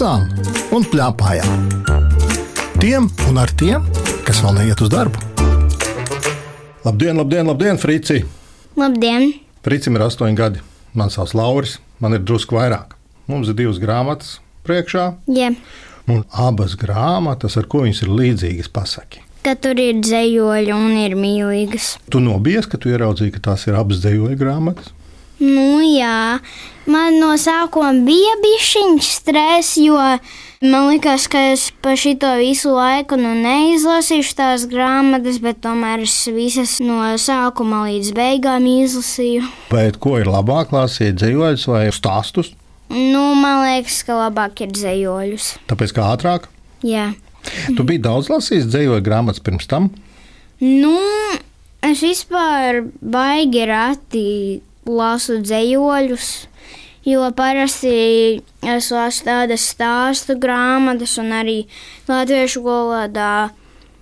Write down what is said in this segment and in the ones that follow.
lasām un plēpājām. Tiem un ar tiem, kas vēl neiet uz darbu. Labdien, labdien, labdien, Frici! Labdien! Fricim ir astoņi gadi. Man sauc Lauris, man ir drusku vairāk. Mums ir divas grāmatas priekšā, Jā, un abas grāmatas, ar ko viņas ir līdzīgas, pasaki. ka tur ir dzējoļi un ir mīlīgas. Tu nobijies, ka tu ieraudzīji, ka tās ir abas dejoļu grāmatas. Nu, jā, man no sākuma bija bišķiņš stress, jo man likās, ka es pa šito visu laiku nu, neizlasīšu tās grāmatas, bet tomēr es visas no sākuma līdz beigām izlasīju. Bet ko ir labāk lasīt, dejoļus vai stāstus? Nu, man liekas, ka labāk ir dzējoļus. Tāpēc kā ātrāk. Jā. Tu biji daudz lasījis dejoļu grāmatas pirms tam. Nu, es vispār baigi rati lasu dzējoļus, jo parasti es lasu tādas stāstu grāmatas, un arī latviešu valodā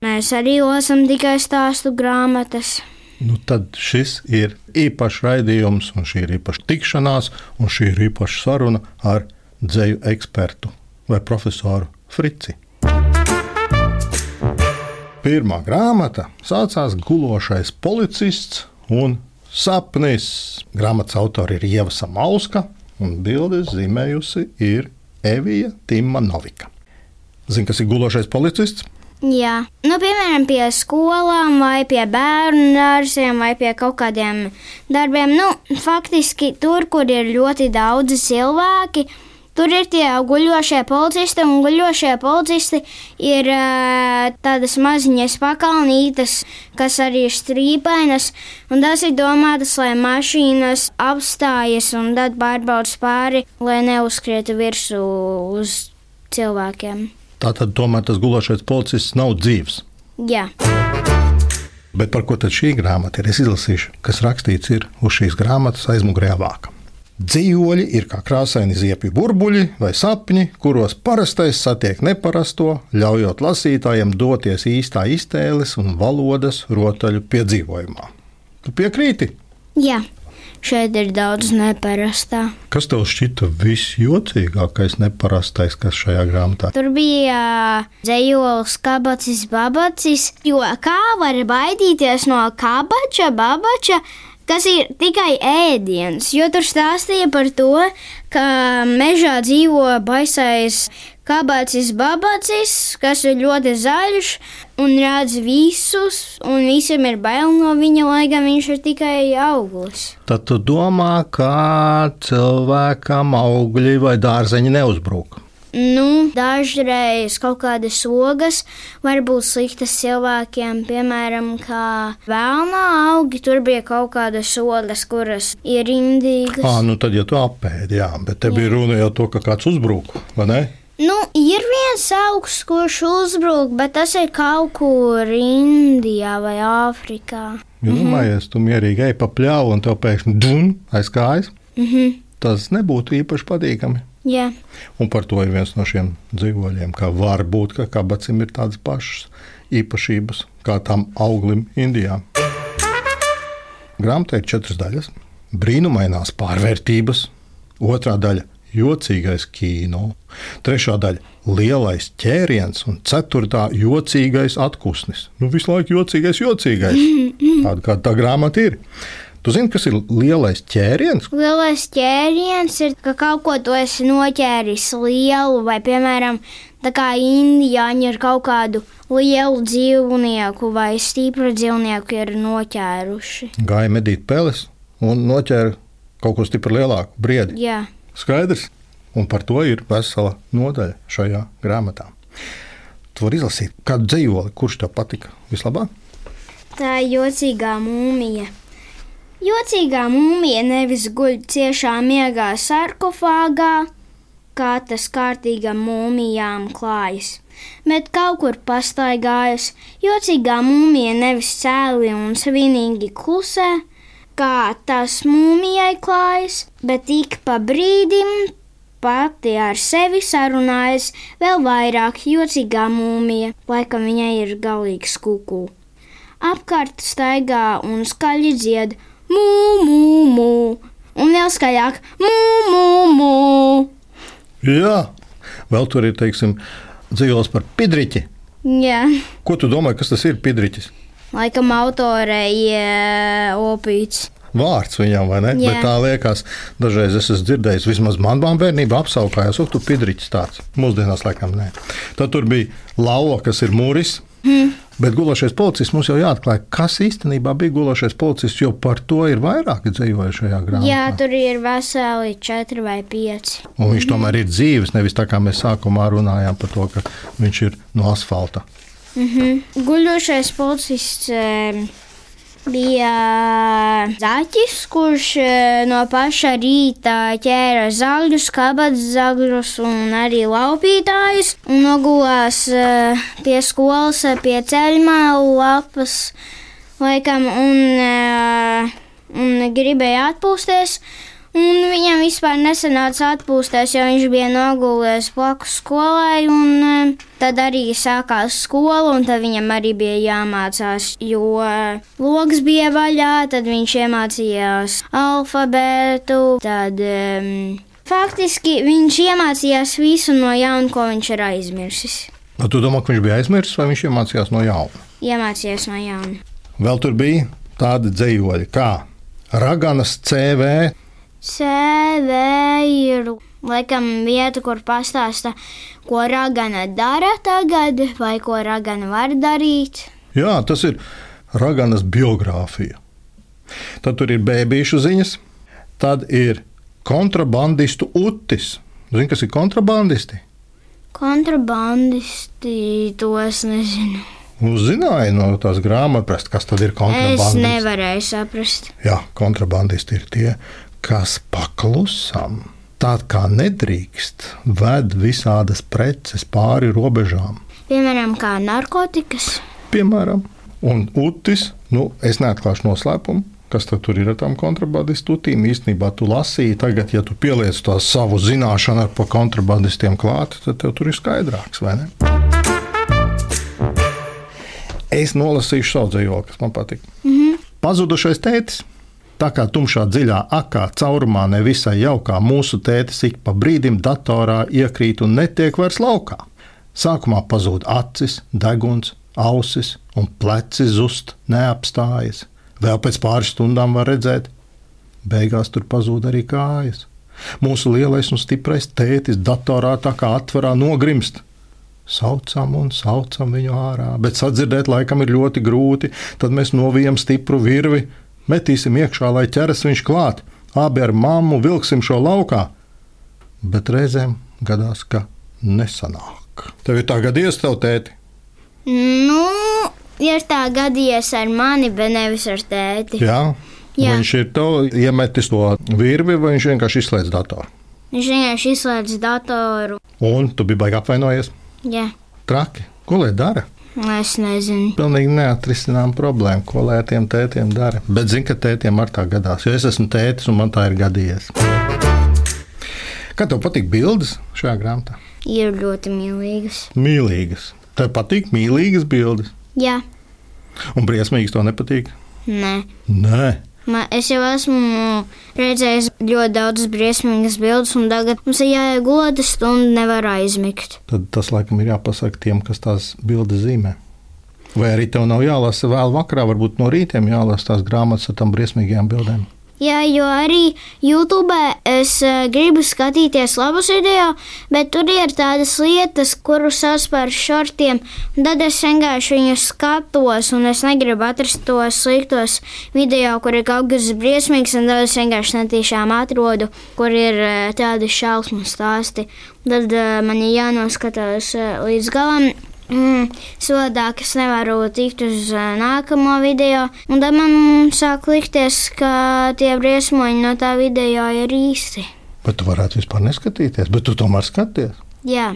mēs arī lasām tikai stāstu grāmatas. Nu, tad šis ir īpašs raidījums, un šī ir īpaša tikšanās, un šī ir īpaša saruna ar dzeju ekspertu vai profesoru Frici. Pirmā grāmata saucās Gulošais policists un sapnis. Grāmatas autori ir Ieva Samauska, un bildes zīmējusi ir Evija Timanovika. Zini, kas ir gulošais policists? Jā, nu, piemēram, pie skolām, vai pie bērnu dārziem, vai pie kaut kādiem darbiem. Nu, faktiski tur, kur ir ļoti daudzi cilvēki, tur ir tie guļošie policisti, un guļošie policisti ir tādas maziņas pakalnītes, kas arī ir strīpainas, un tas ir domātas, lai mašīnas apstājas un tad pārbaudas pāri, lai neuzkrietu virsū uz cilvēkiem. Tātad tomēr tas gulošais policists nav dzīves. Jā. Bet par ko tad šī grāmata ir? Es izlasīšu, kas rakstīts ir uz šīs grāmatas aizmugurējā vāka. Dzīvoļi ir kā krāsaini ziepju burbuļi vai sapņi, kuros parastais satiek neparasto, ļaujot lasītājiem doties īstā iztēles un valodas rotaļu piedzīvojumā. Tu piekrīti? Jā, šeit ir daudz neparastā. Kas tev šķita visjocīgākais, neparastais, kas šajā grāmatā? Tur bija dzējols, kabacis, babacis, jo kā var baidīties no kabača, babača, kas ir tikai ēdiens, jo tur stāstīja par to, ka mežā dzīvo baisais kabacis, babacis, kas ir ļoti zaļš un redz visus, un visiem ir bail no viņa, lai gan viņš ir tikai auglis. Tad tu domā, kā cilvēkam augļi vai dārzeņi neuzbrūk. Nu, dažreiz kaut kādas ogas var būt sliktas cilvēkiem, piemēram, kā vēlnā augi. Tur bija kaut kādas ogas, kuras ir indīgas. Ah, nu tad, ja tu apēdi, jā, bet te bija runa jau to, ka kāds uzbrūk, vai ne? Nu, ir viens augs, kurš uzbrūk, bet tas ir kaut kur Indijā vai Āfrikā. Ja domājies, tu mierīgi ej pa pļāvu un tev pēkšņi dun aiz kājas. Mhm. Tas nebūtu īpaši patīkami. Jā, Un par to ir viens no šiem dzīvoļiem, ka var būt, ka kabacim ir tādas pašas īpašības kā tam auglim Indijā. Grāmatā ir četras daļas - brīnumainās pārvērtības, otrā daļa - jocīgais kino, trešā daļa - lielais ķēriens un ceturtā - jocīgais atpūsnis. Nu, visu laiku jocīgais, jocīgais. Tāda kā tā grāmata ir. Tu zini, kas ir lielais ķēriens? lielais ķēriens ir, ka kaut ko tu esi noķēris lielu, vai, piemēram, tā kā indiāņi ir kaut kādu lielu dzīvnieku vai stipru dzīvnieku ir noķēruši. Gāja medīt peles un noķēra kaut ko stipri lielāku, briedi. Jā, Skaidrs, un par to ir vesela nodaļa šajā grāmatā. Tu vari izlasīt kādu dzīvoli, kurš tev patika vislabāk. tā ir jocīgā mūmija. Jocīgā mūmija nevis guļ ciešā miegā sarkofāgā, kā tas kārtīgam mūmijām klājas, bet kaut kur pastaigājas. Jocīgā mūmija nevis cēli un svinīgi klusē, kā tas mūmijai klājas, bet ik pa brīdim pati ar sevi sarunājas vēl vairāk jocīgā mūmija, laikam viņai ir galīgs kuku. Apkārt staigā un skaļi dzied mū, mū, mū, un vēl skaļāk mū, mū, mū. Jā, Vēl tur ir, teiksim, dzīvos par pidriķi. Jā, Ko tu domā, kas tas ir pidriķis? laikam autorei opīts. Vārds viņam, vai ne? Jā. Bet tā liekas, dažreiz es esmu dzirdējis, vismaz man bērnībā apsaukājās, ka tu pidriķis tāds. Mūsdienās, laikam, nē. Tad tur bija lauva, kas ir mūris. Hmm. Bet gulošais policists mums jau jāatklāj, kas īstenībā bija gulošais policists, jo par to ir vairāki dzīvojuši šajā grāmatā. Jā, tur ir veseli četri vai pieci. Un viņš tomēr ir dzīves, nevis tā kā mēs sākumā runājām par to, ka viņš ir no asfalta. Guļošais policists eh, bija zaķis, kurš eh, no paša rīta ķēra zagļus, kabatas zagļus un arī laupītājus. Un nogulās eh, pie skolas, pie ceļmālu lapas, laikam, un, eh, un gribēja atpūsties. Un viņam vispār nesanāca atpūsties, jo viņš bija nogulies blakus skolai. Un, eh, tad arī sākās skola, un tad viņam arī bija jāmācās, jo logs bija vaļā. Tad viņš iemācījās alfabētu. Tad, um, faktiski viņš iemācījās visu no jauna, ko viņš ir aizmirsis. Nu, tu domā, ka viņš bija aizmirsis, vai viņš iemācījās no jauna? Iemācījās no jauna. Vēl tur bija tādi dzējoļi kā Raganas CV. Ir laikam vieta, kur pastāsta, ko ragana dara tagad, vai ko ragana var darīt. Jā, tas ir Raganas biogrāfija. Tad tur ir bēbīšu ziņas, tad ir kontrabandistu utis. Zini, kas ir kontrabandisti? Kontrabandisti to es nezinu. Uzzināja no tās grāmatras, kas tad ir Es kontrabandisti. nevarēju saprast. Jā, kontrabandisti ir tie, kas paklusam, tā kā nedrīkst, ved visādas preces pāri robežām. Piemēram, kā narkotikas. Piemēram, un utis, nu, es neatklāšu noslēpumu. Kas tad ir ar tām kontrabandistu utīm? Īstenībā tu lasīji, tagad, ja tu pieliec to savu zināšanu ar kontrabandistiem klāt, tad tev tur ir skaidrāks, vai ne? Es nolasīšu dzīvokli, kas man patīk. Mm -hmm. Pazudušais tētis. Tā kā tumšā dziļā akā caurumā nevisai jaukā mūsu tētis ik pa brīdim datorā iekrīt un netiek vairs laukā. Sākumā pazūd acis, deguns, ausis un pleci zust, neapstājas. Vēl pēc pāris stundām var redzēt, beigās tur pazūd arī kājas. Mūsu lielais un stiprais tētis datorā tā kā atverā nogrimst. Saucam un saucam viņu ārā, bet sadzirdēt laikam ir ļoti grūti. Tad mēs novijam stipru virvi, metīsim iekšā, lai ķeras viņš klāt. Abi ar mammu vilksim šo laukā. Bet reizēm gadās, ka nesanāk. Tev ir tā gadījies, tev tēti. Nu, ir tā gadījies ar mani, bet nevis ar tēti. Jā, Jā. Viņš ir to iemetis to virvi, vai viņš vienkārši izslēdz datoru. Viņš vienkārši izslēdz datoru. Un tu biji baigi apvainojies. Jā, Traki. Ko lai dara? Es nezinu. Pilnīgi neatrisinām problēmu, ko lai tiem tētiem dara. Bet zinu, ka tētiem ar tā gadās, jo es esmu tētis un man tā ir gadījies. Kā tev patīk bildes šajā grāmatā? Ir ļoti mīlīgas. Mīlīgas. Tev patīk mīlīgas bildes, Jā, un briesmīgas to nepatīk. nē. Nē, Man, es jau esmu redzējis ļoti daudzas briesmīgas bildes, un tagad mums ir jāiegulda stunda, nevar aizmigt. tad tas laikam ir jāpasaka tiem, kas tās bildes zīmē. Vai arī tev nav jālasa vēl vakarā, varbūt no rītiem jālasa tās grāmatas ar tām briesmīgajām bildēm. Jā, jo arī YouTube es eh, gribu skatīties labus video, bet tur ir tādas lietas, kuras sauc par šortiem. Tad es vienkārši viņus skatos, un es negribu atrast tos sliktos video, kur ir kaut kas briesmīgs, un tad es vienkārši netīšām atrodu, kur ir eh, tādi šausmu stāsti. Tad eh, man ir jānoskatās līdz galam. Mm, Sodāk es nevaru tikt uz nākamo video, un tad man sāk likties, ka tie briesmoņi no tā video ir īsti. Bet tu varētu vispār neskatīties, bet tu tomēr skaties. Jā,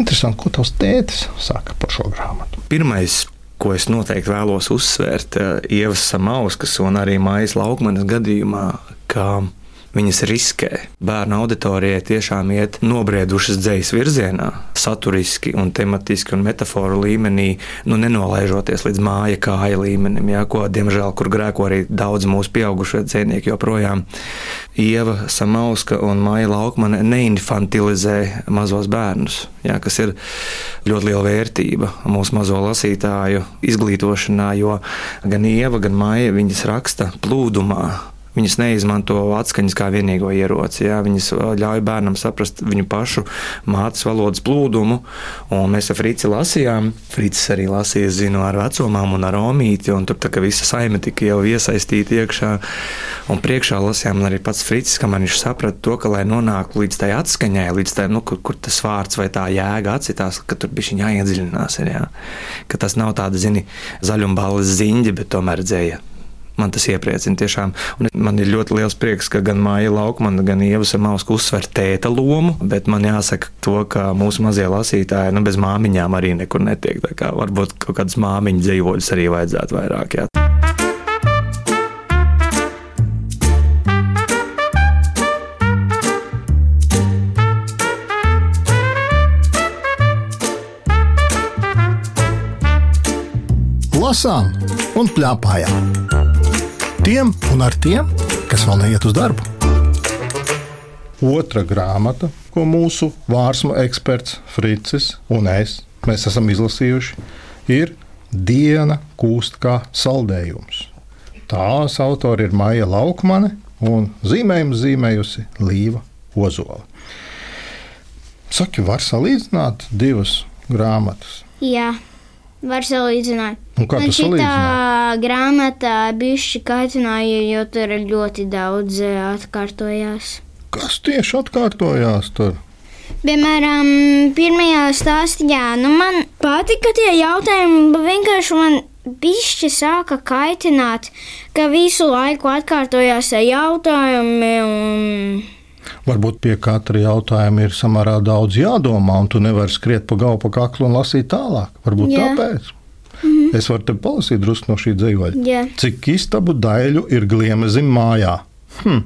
Interesanti, ko tavs tētis saka par šo grāmatu. Pirmais, ko es noteikti vēlos uzsvērt, ir Ievas Samauskas un arī Mājas Laukmanas gadījumā, ka viņas riskē. Bērnu auditorijai tiešām iet nobriedušas dzīslas virzienā, saturiski, un tematiski un metaforu līmenī, nu, nenolaižoties līdz māja kāja līmenim, jā, ko, diemžēl, kur grēko arī daudz mūsu pieaugušie cienīgi joprojām. Ieva Samauska un Maija Laukmane neinfantilizē mazos bērnus, jā, kas ir ļoti liela vērtība mūsu mazo lasītāju izglītošanā, jo gan Ieva, gan Maija viņas raksta plūdumā Viņas neizmanto atskaņas kā vienīgo ieroci. Jā. Viņas ļauj bērnam saprast viņu pašu mātes valodas plūdumu. Un mēs ar Frici lasījām. Fricis arī lasīja, zinu, ar vecumām un ar omīti. Un tur tā kā visa saime tika jau iesaistīta iekšā. Un priekšā lasījām arī pats Fricis, kamēr viņš saprata to, ka, lai nonāktu līdz tai atskaņai, līdz tai, nu, kur, kur tas vārds vai tā jēga atcitās, ka tur bija jāiedziļinās. Ir, jā. Ka tas nav tāda, zini, zaļumballes ziņģi, bet tomēr dzēja man tas iepriecina tiešām. Un man ir ļoti liels prieks, ka gan Māja Laukmana, gan Ieva Samauska uzsver tēta lomu, bet man jāsaka to, ka mūsu mazie lasītāji nu, bez māmiņām arī nekur netiek. Kā varbūt kaut kādas māmiņu dzīvoļus arī vajadzētu vairāk. Jā. Lasām un plēpājām tiem un ar tiem, kas vēl neiet uz darbu. Otra grāmata, ko mūsu vārsmu eksperts Fricis un es mēs esam izlasījuši, ir Diena kūst kā saldējums. Tās autori ir Maija Laukmane un zīmējumu zīmējusi Līva Ozola. Saki, var salīdzināt divas grāmatas? Jā. Var salīdzināt. Un kā tu salīdzināji? Tā grāmatā bišķi kaitināja, jo tur ļoti daudz eh, atkārtojās. Kas tieši atkārtojās tur? Piemēram, pirmajā stāstā nu man patika tie jautājumi, vienkārši man bišķi sāka kaitināt, ka visu laiku atkārtojās jautājumi. Un Varbūt pie katra jautājuma ir samērā daudz jādomā, un tu nevari skriet pa galvu, pa kaklu un lasīt tālāk. Varbūt Jā. tāpēc. Mm -hmm. Es varu te palasīt drusku no šī dzīvoļa. Jā. Cik istabu daļu ir gliemezim mājā? Hm.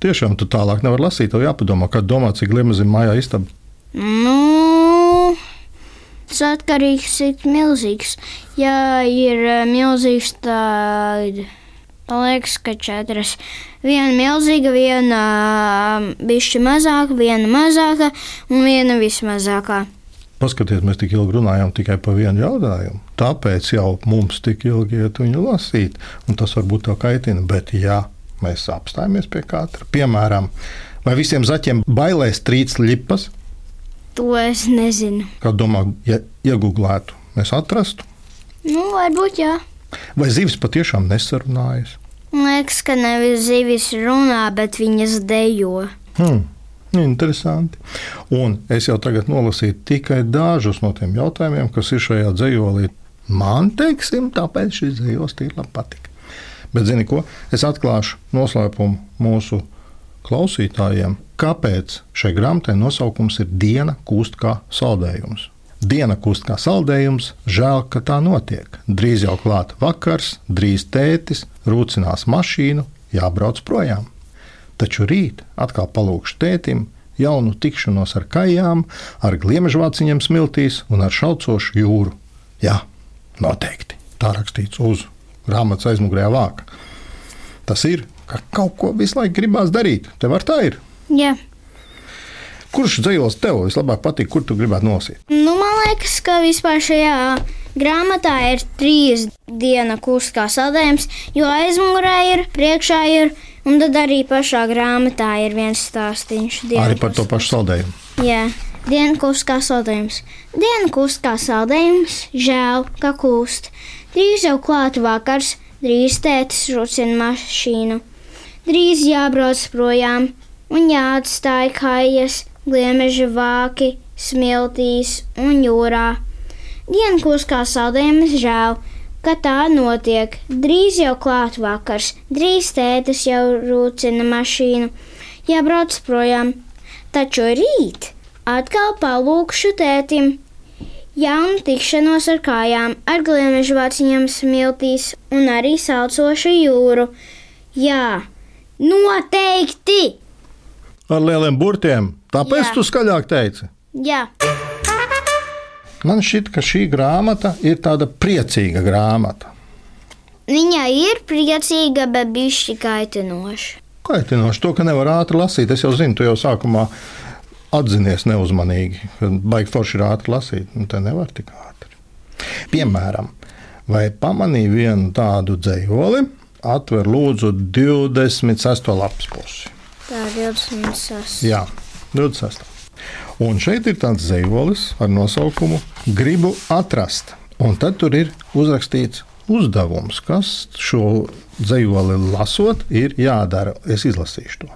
Tiešām tu tālāk nevari lasīt. Tev jāpadomā, kad domā, cik gliemezim mājā istaba. Nu, tas atkarīgs, cik milzīgs. Ja ir eh, milzīgs, tad. Man liekas, ka četras. Viena milzīga, viena bišķi mazāka, viena mazāka un viena vismazākā. Paskatieties, mēs tik ilgi runājām tikai par vienu jautājumu. Tāpēc jau mums tik ilgi iet viņu lasīt, un tas varbūt tā kaitina. Bet, ja mēs apstājamies pie katra, piemēram, vai visiem zaķiem bailēs trīc lipas, to es nezinu. Kā domā, ja iegūlētu, mēs atrastu? Nu, varbūt jā. Vai zivis patiešām nesarunājas? Liekas, ka nevis zivis runā, bet viņas dejo. Hmm. Interesanti. Un es jau tagad nolasīju tikai dažus no tiem jautājumiem, kas ir šajā dzējolī. Man, teiksim, tāpēc šis dzējos tīri patīk. Bet, zini ko, es atklāšu noslēpumu mūsu klausītājiem, kāpēc šai grāmatai nosaukums ir Diena kūst kā saldējums. Diena kust kā saldējums, žēl, ka tā notiek. Drīz jau klāta vakars, drīz tētis rūcinās mašīnu, jābrauc projām. Taču rīt atkal palūkšu tētim jaunu tikšanos ar kājām, ar gliemežvāciņiem smiltīs un ar šaucošu jūru. Jā, noteikti. Tā rakstīts uz grāmatas aizmugurējā vāka. Tas ir, ka kaut ko visu laiku gribās darīt. Tev ar tā ir? Jā. Kurš dzējos tev vislabāk patīk, kur tu gribētu nosīt? Nu, man liekas, ka vispār šajā grāmatā ir trīs dienu kurs kā saldējums, jo aizmugurē ir, priekšā ir, un tad arī pašā grāmatā ir viens stāstīns. Arī par to pašu saldējumu. Jā. Dienu kūst kā saldējums. Dienu kūst kā saldējums, žēl, ka kūst. Drīz jau klāta vakars, drīz tētis rucina mašīnu. Drīz jābrauc projām un jāatstāj kājas gliemeža vāki, smiltīs un jūrā. Dienkos kā saldējums žēl, ka tā notiek. Drīz jau klāt vakars, drīz tētis jau rūcina mašīnu, jābrauc projām. Taču rīt atkal palūkšu tētim. Jaunu tikšanos ar kājām, ar gliemežu vāciņiem smiltīs un arī saucošu jūru. Jā, Noteikti! Ar lieliem burtiem. Tāpēc Jā. tu skaļāk teici. Jā, Man šķiet, ka šī grāmata ir tāda priecīga grāmata. viņa ir priecīga, bet bišķi kaitinoša. Kaitinoši to, ka nevar ātri lasīt. Es jau zinu, tu jau sākumā atzinies neuzmanīgi. ka Baigi forši ir ātri lasīt, un te nevar tik ātri. Piemēram, vai pamanīji vienu tādu dzējoli? Atver lūdzu 26. lapas pusi. Tā ir 26. Jā, 26. Un šeit ir tāds dzīslis ar nosaukumu Gribu atrast. Un tad tur ir uzrakstīts uzdevums, kas šo dzīsli lasot, ir jādara. Es izlasīšu to.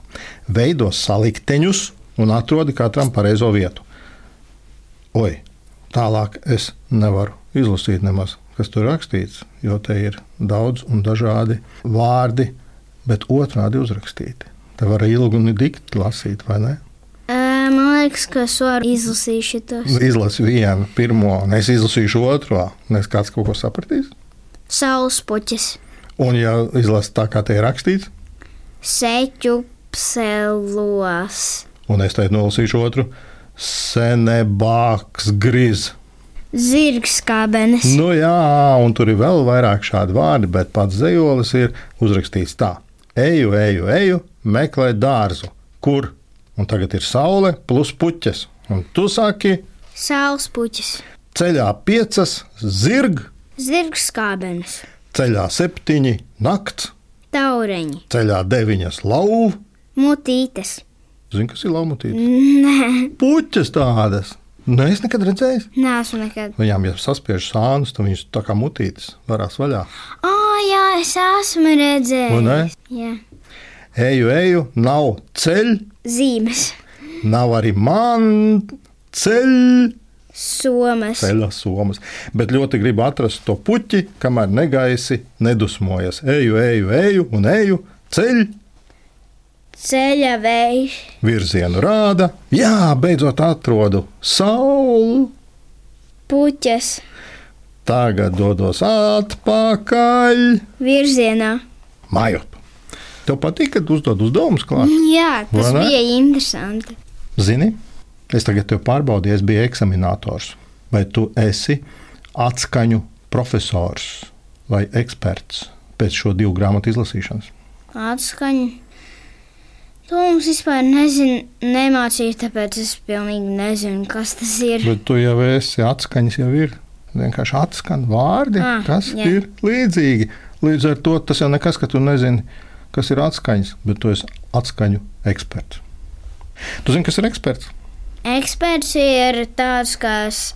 Veido salikteņus un atrodi katram pareizo vietu. Oi, tālāk es nevaru izlasīt nemaz, kas tur rakstīts, jo te ir daudz un dažādi vārdi, bet otrādi uzrakstīti. Te var ilgi un dikti lasīt, vai ne? Man liekas, ka es varu izlasīt šitos. Izlasi vienu, pirmo, un es izlasīšu otro. Nes kāds kaut ko sapratīs. Saules puķis, Un, ja izlasi tā, kā te ir rakstīts, seķu pselos, un es teicu, nolasīšu otru, senebāks griz. zirgs kābenes, Nu, jā, un tur ir vēl vairāk šādu vārdu, bet pats zejolis ir uzrakstīts tā: Eju, eju, eju, meklē dārzu, kur? Un tagad ir saule plus puķes. Un tu saki, saules puķis, ceļā piecas, zirg, zirgs kābenes, ceļā septiņi, nakts, taureņi, ceļā deviņas, lauva. mutītes. Zini, kas ir laumatīte? Nē, Puķis tādas. Nē, es nekad redzēju. neesmu nekad. Viņām, ja saspiež sānus, tad viņas tā kā mutītes varās vaļā. O, jā, es esmu redzējis. Jā, Eju, eju, nav ceļš, zīmes, nav arī man ceļš, somas, ceļa somas. Bet ļoti gribu atrast to puķi, kamēr negaisi nedusmojas. Eju, eju, eju un eju, ceļš, ceļa vējš, virzienu rāda. Jā, beidzot atrodu sauli. puķes, Tagad dodos atpakaļ. virzienā. Mājot. Tev patīk, kad uzdod uzdevumus klāt? Jā, tas Vai ne? bija interesanti. Zini, es tagad te pārbaudīju, es biju eksaminators. Vai tu esi atskaņu profesors vai eksperts pēc šo divu grāmatu izlasīšanas? Atskaņa. To mums vispār nezinu, nemācīju, tāpēc es pilnīgi nezinu, kas tas ir. Bet tu jau esi atskaņas, jau ir vienkārši atskan vārdi, Ah, kas jā. ir līdzīgi. Līdz ar to tas jau nekas, ka tu nezini, kas ir atskaņas, bet tu esi atskaņu eksperts. Tu zini, kas ir eksperts? Eksperts ir tāds, kas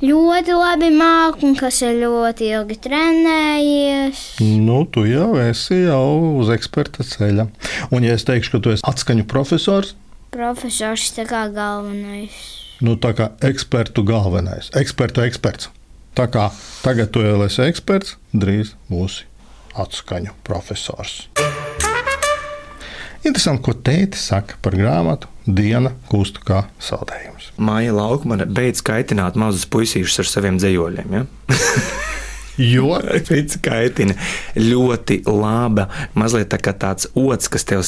ļoti labi māca un kas ir ļoti ilgi trenējies. Nu, tu jau esi jau uz eksperta ceļa. Un, ja es teikšu, ka tu esi atskaņu profesors, Profesors kā galvenais. nu, tā kā ekspertu galvenais, eksperta eksperts. Tā kā tagad tu jau esi eksperts, drīz būsi atskaņu profesors. Interesanti, ko tēti saka par grāmatu Diena kūstu kā saldējums. Māja laukuma beidz kaitināt mazus puisīšus ar saviem dzējoļiem. Ja? Jo Pēc kaitina ļoti laba. Mazliet tā kā tāds ots, kas tev,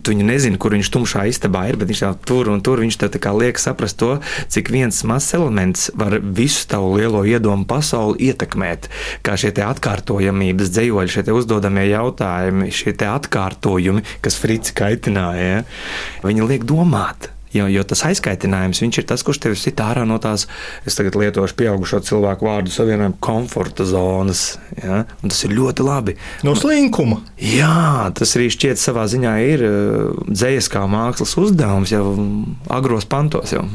tu viņu nezini, kur viņš tumšā istabā ir, bet viņš tev tur un tur. Viņš tev tā kā liek saprast to, cik viens mazs elements var visu tavu lielo iedomu pasauli ietekmēt. Kā šie te atkārtojamības dzējoļi, šie te uzdodamie jautājumi, šie te atkārtojumi, kas Frits kaitināja, ja? viņi liek domāt. Jo, jo tas aizkaitinājums viņš ir tas, kurš tevi sit ārā no tās, es tagad lietošu pieaugušo cilvēku vārdu savienojumu, komforta zonas. Ja? Un tas ir ļoti labi. no slinkuma. Jā, tas arī šķiet savā ziņā ir dzīslis kā mākslas uzdevums jau agros pantos. Jau.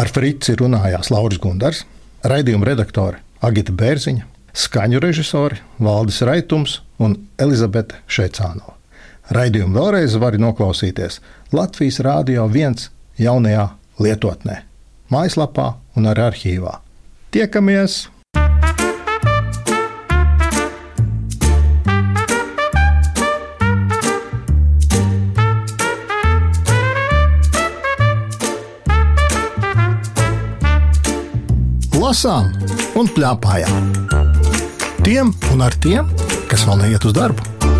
Ar Frici runājās Lauris Gundars, raidījuma redaktore Agita Bērziņa, skaņu režisori Valdis Raitums un Elizabete Šeicānova. Raidījumu vēlreiz var noklausīties Latvijas Rādio 1 jaunajā lietotnē, mājaslapā un arī arhīvā. Tiekamies! Lasām un plēpājām. Tiem un ar tiem, kas vēl neiet uz darbu.